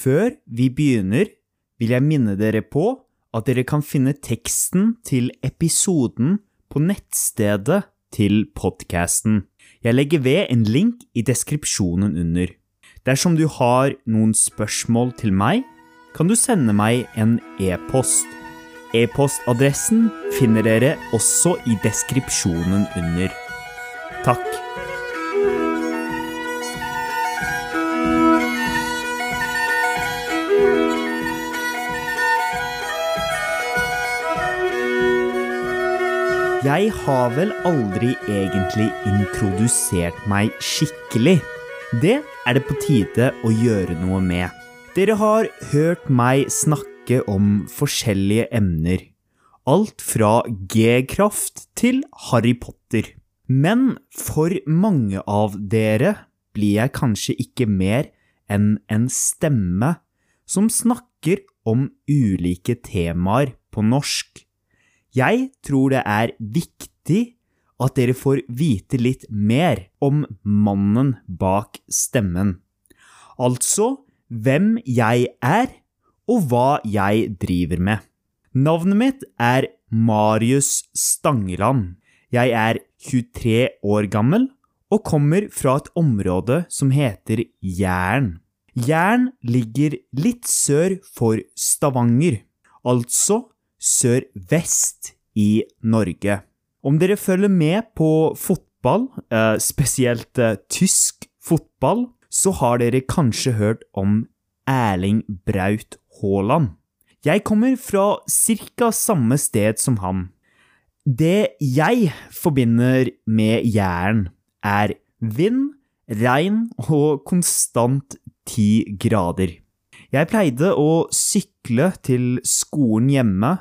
Før vi begynner, vil jeg minne dere på at dere kan finne teksten til episoden på nettstedet til podcasten. Jeg legger ved en link i deskripsjonen under. Dersom du har noen spørsmål til meg, kan du sende meg en e-post. E-postadressen finner dere også i deskripsjonen under. Takk. Jeg har vel aldri egentlig introdusert meg skikkelig. Det er det på tide å gjøre noe med. Dere har hørt meg snakke om forskjellige emner. Alt fra G-kraft til Harry Potter. Men for mange av dere blir jeg kanskje ikke mer enn en stemme som snakker om ulike temaer på norsk. Jeg tror det er viktig at dere får vite litt mer om mannen bak stemmen. Altså hvem jeg er, og hva jeg driver med. Navnet mitt er Marius Stangeland. Jeg er 23 år gammel og kommer fra et område som heter Jæren. Jæren ligger litt sør for Stavanger, altså sør-vest i Norge. Om dere følger med på fotball, eh, spesielt eh, tysk fotball, så har dere kanskje hørt om Erling Braut Haaland. Jeg kommer fra ca. samme sted som ham. Det jeg forbinder med Jæren, er vind, regn og konstant ti grader. Jeg pleide å sykle til skolen hjemme,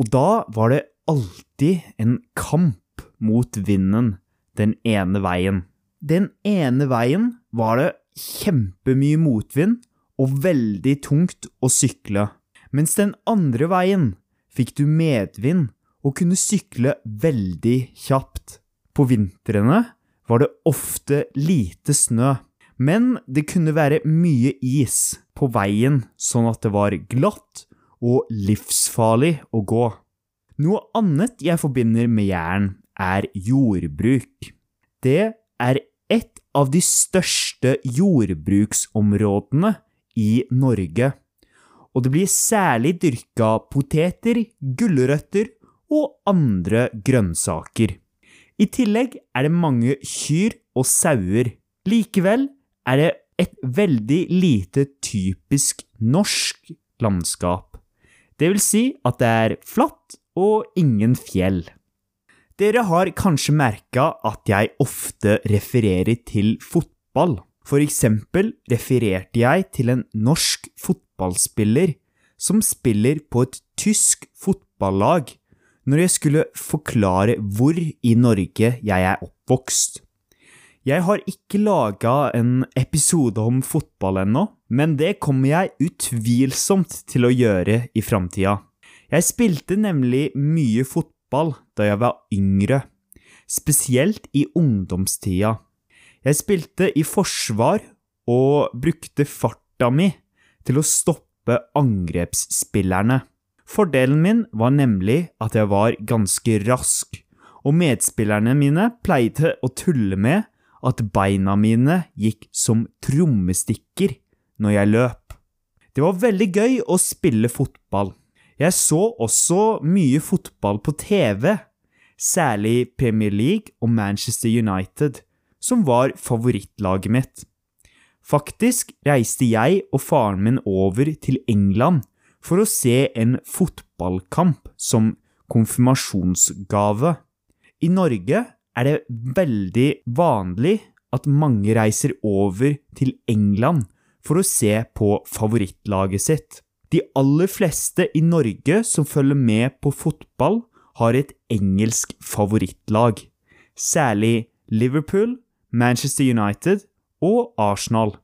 og da var det alltid en kamp mot vinden den ene veien. Den ene veien var det kjempemye motvind og veldig tungt å sykle, mens den andre veien fikk du medvind og kunne sykle veldig kjapt. På vintrene var det ofte lite snø, men det kunne være mye is på veien, sånn at det var glatt og livsfarlig å gå. Noe annet jeg forbinder med Jæren, er jordbruk. Det er et av de største jordbruksområdene i Norge, og det blir særlig dyrka poteter, gulrøtter og andre grønnsaker. I tillegg er det mange kyr og sauer. Likevel er det et veldig lite typisk norsk landskap. Det vil si at det er flatt og ingen fjell. Dere har kanskje merka at jeg ofte refererer til fotball. For eksempel refererte jeg til en norsk fotballspiller som spiller på et tysk fotballag, når jeg skulle forklare hvor i Norge jeg er oppvokst. Jeg har ikke laga en episode om fotball ennå, men det kommer jeg utvilsomt til å gjøre i framtida. Jeg spilte nemlig mye fotball da jeg var yngre, spesielt i ungdomstida. Jeg spilte i forsvar og brukte farta mi til å stoppe angrepsspillerne. Fordelen min var nemlig at jeg var ganske rask, og medspillerne mine pleide å tulle med at beina mine gikk som trommestikker når jeg løp. Det var veldig gøy å spille fotball. Jeg så også mye fotball på TV, særlig Premier League og Manchester United, som var favorittlaget mitt. Faktisk reiste jeg og faren min over til England for å se en fotballkamp som konfirmasjonsgave. I Norge er det veldig vanlig at mange reiser over til England for å se på favorittlaget sitt. De aller fleste i Norge som følger med på fotball, har et engelsk favorittlag. Særlig Liverpool, Manchester United og Arsenal.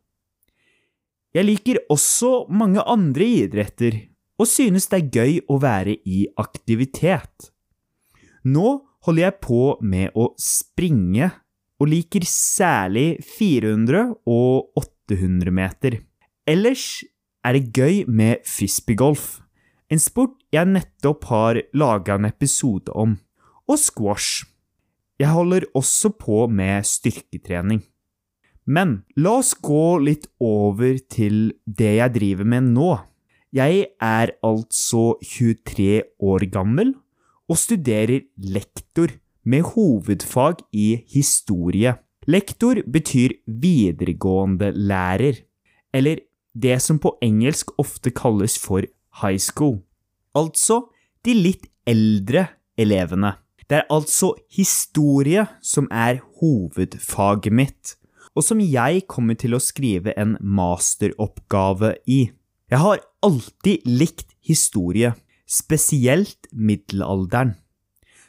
Jeg liker også mange andre idretter, og synes det er gøy å være i aktivitet. Nå holder jeg på med å springe, og liker særlig 400 og 800 meter. Ellers er det gøy med frisbeegolf, en sport jeg nettopp har laga en episode om, og squash. Jeg holder også på med styrketrening. Men la oss gå litt over til det jeg driver med nå. Jeg er altså 23 år gammel og studerer lektor med hovedfag i historie. Lektor betyr videregående lærer, eller det som på engelsk ofte kalles for high school. Altså de litt eldre elevene. Det er altså historie som er hovedfaget mitt, og som jeg kommer til å skrive en masteroppgave i. Jeg har alltid likt historie, spesielt middelalderen.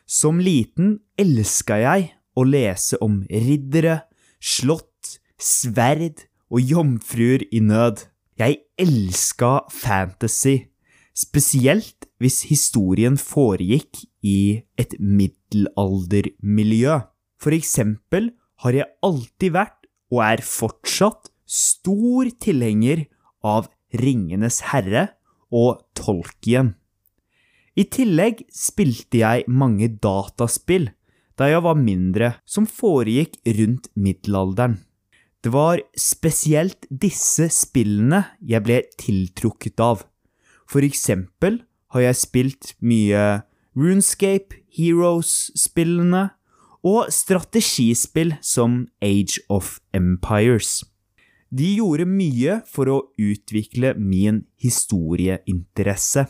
Som liten elska jeg å lese om riddere, slott, sverd og jomfruer i nød. Jeg elska fantasy, spesielt hvis historien foregikk i et middelaldermiljø. For eksempel har jeg alltid vært, og er fortsatt, stor tilhenger av Ringenes herre og Tolkien. I tillegg spilte jeg mange dataspill da jeg var mindre, som foregikk rundt middelalderen. Det var spesielt disse spillene jeg ble tiltrukket av. For eksempel har jeg spilt mye Runescape, Heroes-spillene og strategispill som Age of Empires. De gjorde mye for å utvikle min historieinteresse.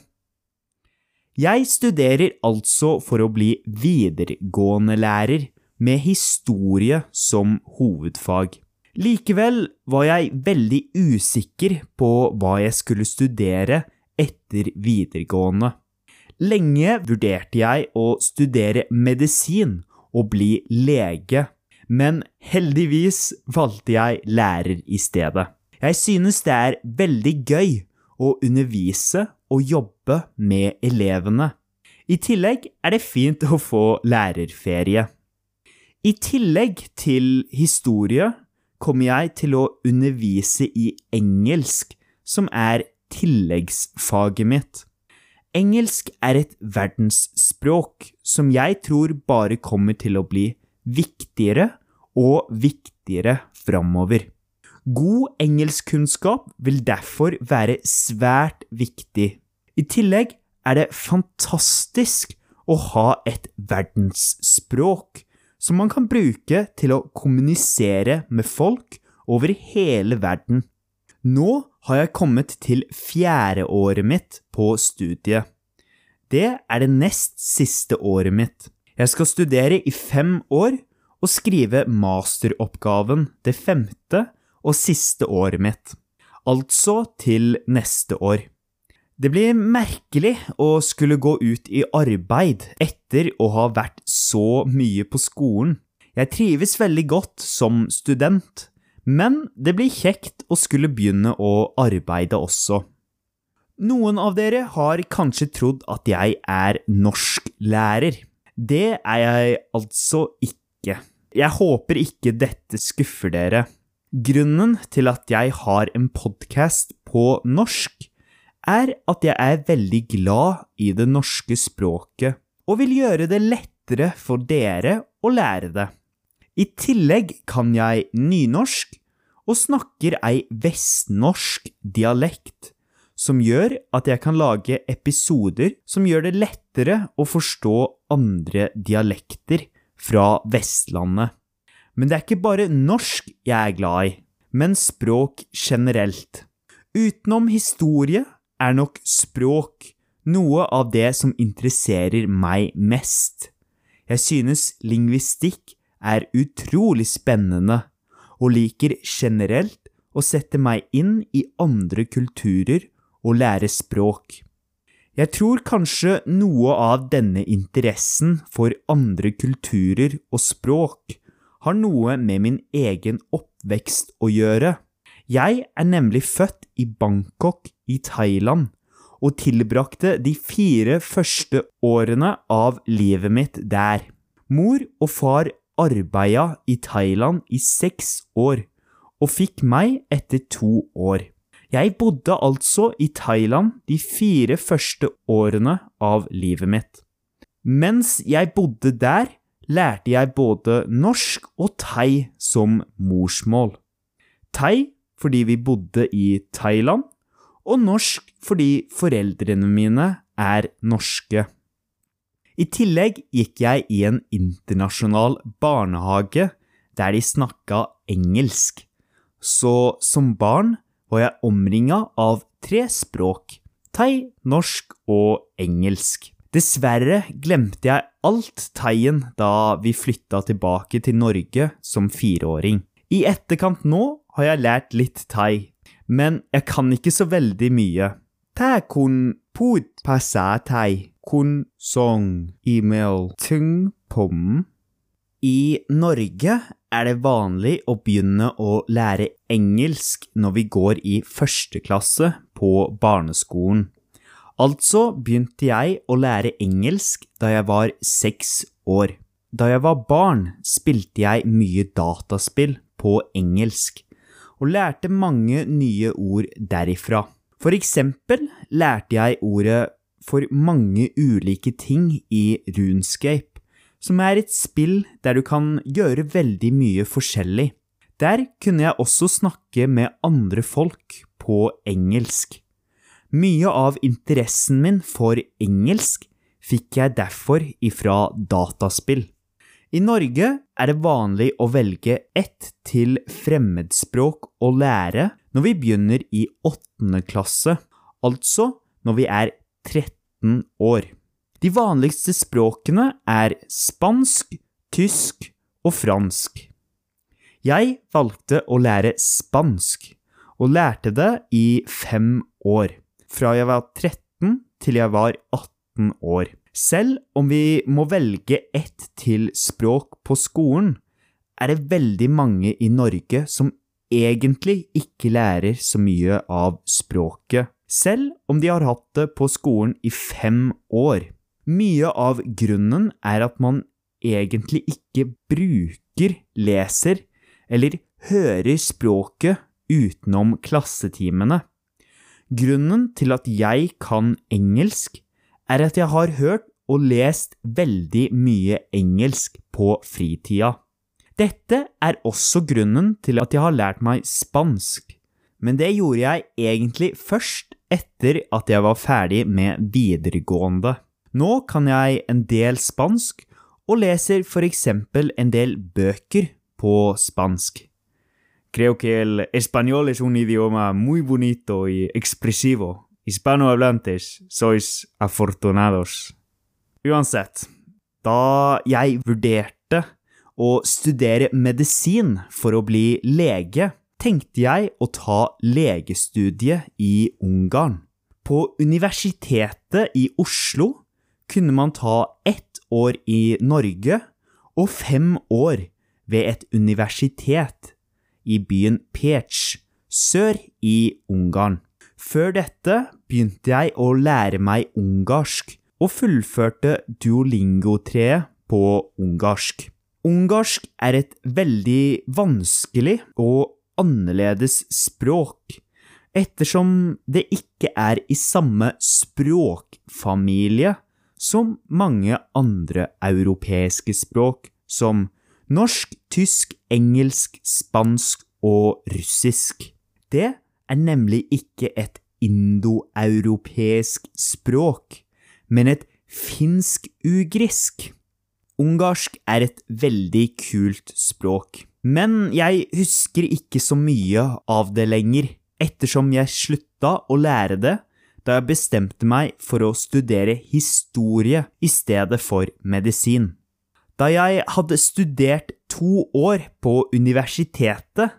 Jeg studerer altså for å bli videregående lærer med historie som hovedfag. Likevel var jeg veldig usikker på hva jeg skulle studere etter videregående. Lenge vurderte jeg å studere medisin og bli lege, men heldigvis valgte jeg lærer i stedet. Jeg synes det er veldig gøy å undervise og jobbe med elevene. I tillegg er det fint å få lærerferie. I tillegg til historie kommer jeg til å undervise i engelsk, som er tilleggsfaget mitt. Engelsk er et verdensspråk som jeg tror bare kommer til å bli viktigere og viktigere framover. God engelskkunnskap vil derfor være svært viktig. I tillegg er det fantastisk å ha et verdensspråk som man kan bruke til å kommunisere med folk over hele verden. Nå har jeg kommet til fjerdeåret mitt på studiet. Det er det nest siste året mitt. Jeg skal studere i fem år og skrive masteroppgaven det femte og siste året mitt, altså til neste år. Det blir merkelig å skulle gå ut i arbeid etter å ha vært så mye på skolen. Jeg trives veldig godt som student, men det blir kjekt å skulle begynne å arbeide også. Noen av dere har kanskje trodd at jeg er norsklærer. Det er jeg altså ikke. Jeg håper ikke dette skuffer dere. Grunnen til at jeg har en podkast på norsk, er at jeg er veldig glad i det norske språket og vil gjøre det lettere for dere å lære det. I tillegg kan jeg nynorsk og snakker ei vestnorsk dialekt, som gjør at jeg kan lage episoder som gjør det lettere å forstå andre dialekter fra Vestlandet. Men det er ikke bare norsk jeg er glad i, men språk generelt. Utenom historie er nok språk noe av det som interesserer meg mest. Jeg synes lingvistikk er utrolig spennende, og liker generelt å sette meg inn i andre kulturer og lære språk. Jeg tror kanskje noe av denne interessen for andre kulturer og språk har noe med min egen oppvekst å gjøre. Jeg er nemlig født i Bangkok i Thailand og tilbrakte de fire første årene av livet mitt der. Mor og far arbeida i Thailand i seks år og fikk meg etter to år. Jeg bodde altså i Thailand de fire første årene av livet mitt. Mens jeg bodde der, lærte jeg både norsk og thai som morsmål. Thai fordi vi bodde i Thailand, og norsk fordi foreldrene mine er norske. I tillegg gikk jeg i en internasjonal barnehage der de snakka engelsk, så som barn var jeg omringa av tre språk – thai, norsk og engelsk. Dessverre glemte jeg alt thaien da vi flytta tilbake til Norge som fireåring. I etterkant nå har jeg lært litt thai, men jeg kan ikke så veldig mye. Kun put thai kun song email tung pom. I Norge er det vanlig å begynne å lære engelsk når vi går i første klasse på barneskolen. Altså begynte jeg å lære engelsk da jeg var seks år. Da jeg var barn, spilte jeg mye dataspill på engelsk, og lærte mange nye ord derifra. For eksempel lærte jeg ordet for mange ulike ting i Runescape som er et spill der du kan gjøre veldig mye forskjellig. Der kunne jeg også snakke med andre folk på engelsk. Mye av interessen min for engelsk fikk jeg derfor ifra dataspill. I Norge er det vanlig å velge ett til fremmedspråk å lære når vi begynner i åttende klasse, altså når vi er 13 år. De vanligste språkene er spansk, tysk og fransk. Jeg valgte å lære spansk, og lærte det i fem år, fra jeg var 13 til jeg var 18 år. Selv om vi må velge ett til språk på skolen, er det veldig mange i Norge som egentlig ikke lærer så mye av språket, selv om de har hatt det på skolen i fem år. Mye av grunnen er at man egentlig ikke bruker, leser eller hører språket utenom klassetimene. Grunnen til at jeg kan engelsk, er at jeg har hørt og lest veldig mye engelsk på fritida. Dette er også grunnen til at jeg har lært meg spansk, men det gjorde jeg egentlig først etter at jeg var ferdig med videregående. Nå kan jeg en del spansk, og leser for eksempel en del bøker på spansk. Creo que el español es un idioma muy bonito y expresivo. Hispanohablantes, sois afortunados. Uansett, da jeg vurderte å studere medisin for å bli lege, tenkte jeg å ta legestudiet i Ungarn. På Universitetet i Oslo kunne man ta ett år i Norge og fem år ved et universitet i byen Pech, sør i Ungarn. Før dette begynte jeg å lære meg ungarsk, og fullførte duolingo-treet på ungarsk. Ungarsk er et veldig vanskelig og annerledes språk, ettersom det ikke er i samme språkfamilie som mange andre europeiske språk, som norsk, tysk, engelsk, spansk og russisk. Det er nemlig ikke et indoeuropeisk språk, men et finsk-ugrisk. Ungarsk er et veldig kult språk, men jeg husker ikke så mye av det lenger, ettersom jeg slutta å lære det da jeg bestemte meg for å studere historie i stedet for medisin. Da jeg hadde studert to år på universitetet,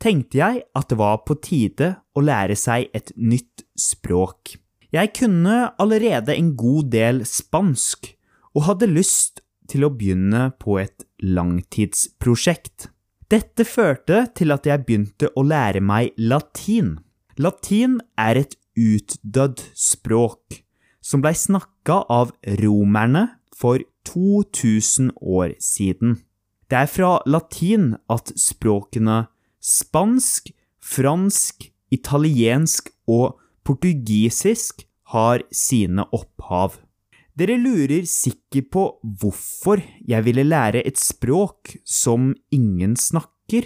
tenkte jeg at det var på tide å lære seg et nytt språk. Jeg kunne allerede en god del spansk, og hadde lyst til å begynne på et langtidsprosjekt. Dette førte til at jeg begynte å lære meg latin. Latin er et utdødd språk, som blei snakka av romerne for 2000 år siden. Det er fra latin at språkene spansk, fransk, italiensk og portugisisk har sine opphav. Dere lurer sikkert på hvorfor jeg ville lære et språk som ingen snakker.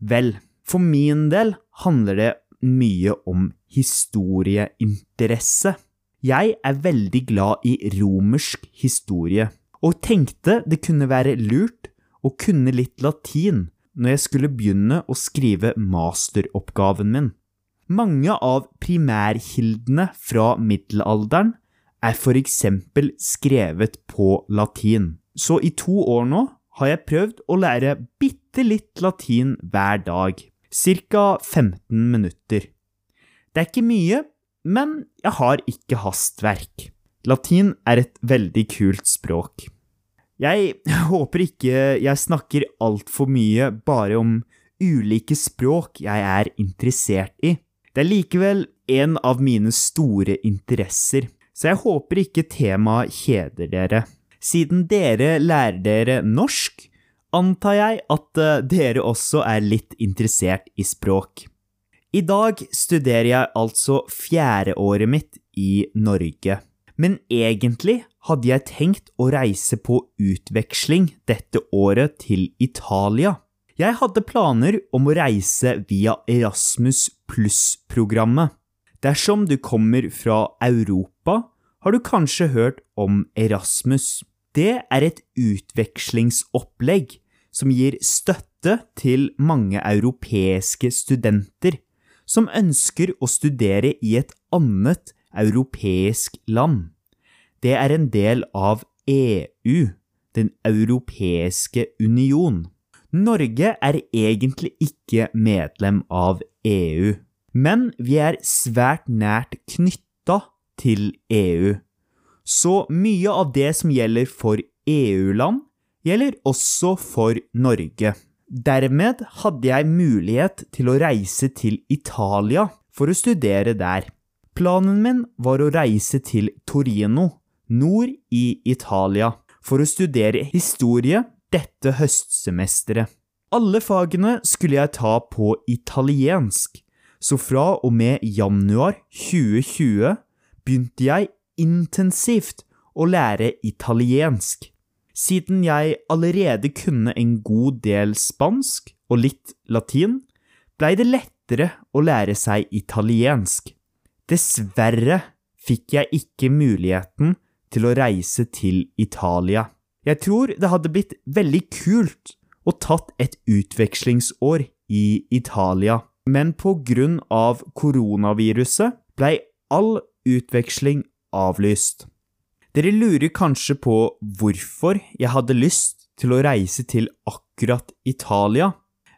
Vel, for min del handler det mye om historieinteresse. Jeg er veldig glad i romersk historie, og tenkte det kunne være lurt å kunne litt latin når jeg skulle begynne å skrive masteroppgaven min. Mange av primærkildene fra middelalderen er eksempel skrevet på latin. Så i to år nå har jeg prøvd å lære bitte litt latin hver dag. Cirka 15 minutter. Det er ikke mye, men jeg har ikke hastverk. Latin er et veldig kult språk. Jeg håper ikke jeg snakker altfor mye bare om ulike språk jeg er interessert i. Det er likevel en av mine store interesser, så jeg håper ikke temaet kjeder dere. Siden dere lærer dere norsk, antar jeg at eh, dere også er litt interessert i språk. I dag studerer jeg altså fjerdeåret mitt i Norge. Men egentlig hadde jeg tenkt å reise på utveksling dette året til Italia. Jeg hadde planer om å reise via Erasmus pluss-programmet. Dersom du kommer fra Europa, har du kanskje hørt om Erasmus. Det er et utvekslingsopplegg som gir støtte til mange europeiske studenter som ønsker å studere i et annet europeisk land. Det er en del av EU, Den europeiske union. Norge er egentlig ikke medlem av EU, men vi er svært nært knytta til EU. Så mye av det som gjelder for EU-land, gjelder også for Norge. Dermed hadde jeg mulighet til å reise til Italia for å studere der. Planen min var å reise til Torino, nord i Italia, for å studere historie dette høstsemesteret. Alle fagene skulle jeg ta på italiensk, så fra og med januar 2020 begynte jeg intensivt å lære italiensk. Siden jeg allerede kunne en god del spansk og litt latin, blei det lettere å lære seg italiensk. Dessverre fikk jeg ikke muligheten til å reise til Italia. Jeg tror det hadde blitt veldig kult å tatt et utvekslingsår i Italia, men på grunn av koronaviruset blei all utveksling avlyst. Dere lurer kanskje på hvorfor jeg hadde lyst til å reise til akkurat Italia?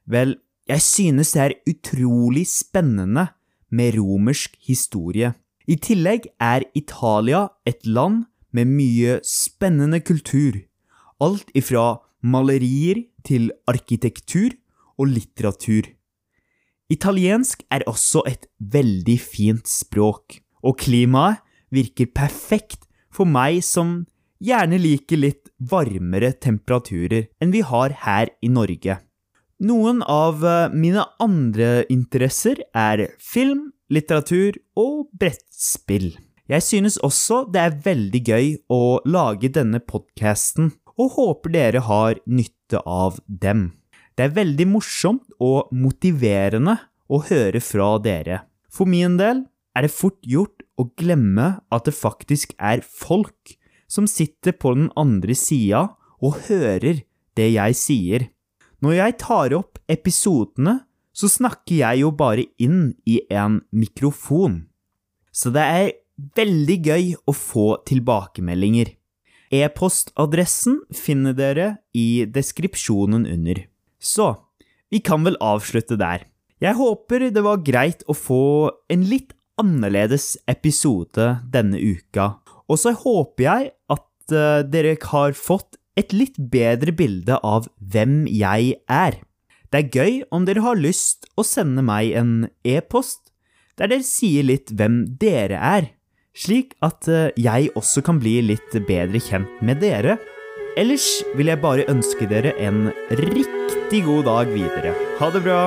Vel, jeg synes det er utrolig spennende med romersk historie. I tillegg er Italia et land med mye spennende kultur. Alt ifra malerier til arkitektur og litteratur. Italiensk er også et veldig fint språk, og klimaet virker perfekt for meg som gjerne liker litt varmere temperaturer enn vi har her i Norge. Noen av eh, mine andre interesser er film, litteratur og brettspill. Jeg synes også det er veldig gøy å lage denne podkasten, og håper dere har nytte av dem. Det er veldig morsomt og motiverende å høre fra dere. For min del er det fort gjort å glemme at det faktisk er folk som sitter på den andre sida og hører det jeg sier. Når jeg tar opp episodene, så snakker jeg jo bare inn i en mikrofon. Så det er veldig gøy å få tilbakemeldinger. E-postadressen finner dere i deskripsjonen under. Så, vi kan vel avslutte der. Jeg håper det var greit å få en litt annerledes episode denne uka, og så håper jeg at uh, dere har fått et litt bedre bilde av hvem jeg er. Det er gøy om dere har lyst å sende meg en e-post der dere sier litt hvem dere er, slik at eh, jeg også kan bli litt bedre kjent med dere. Ellers vil jeg bare ønske dere en riktig god dag videre. Ha det bra!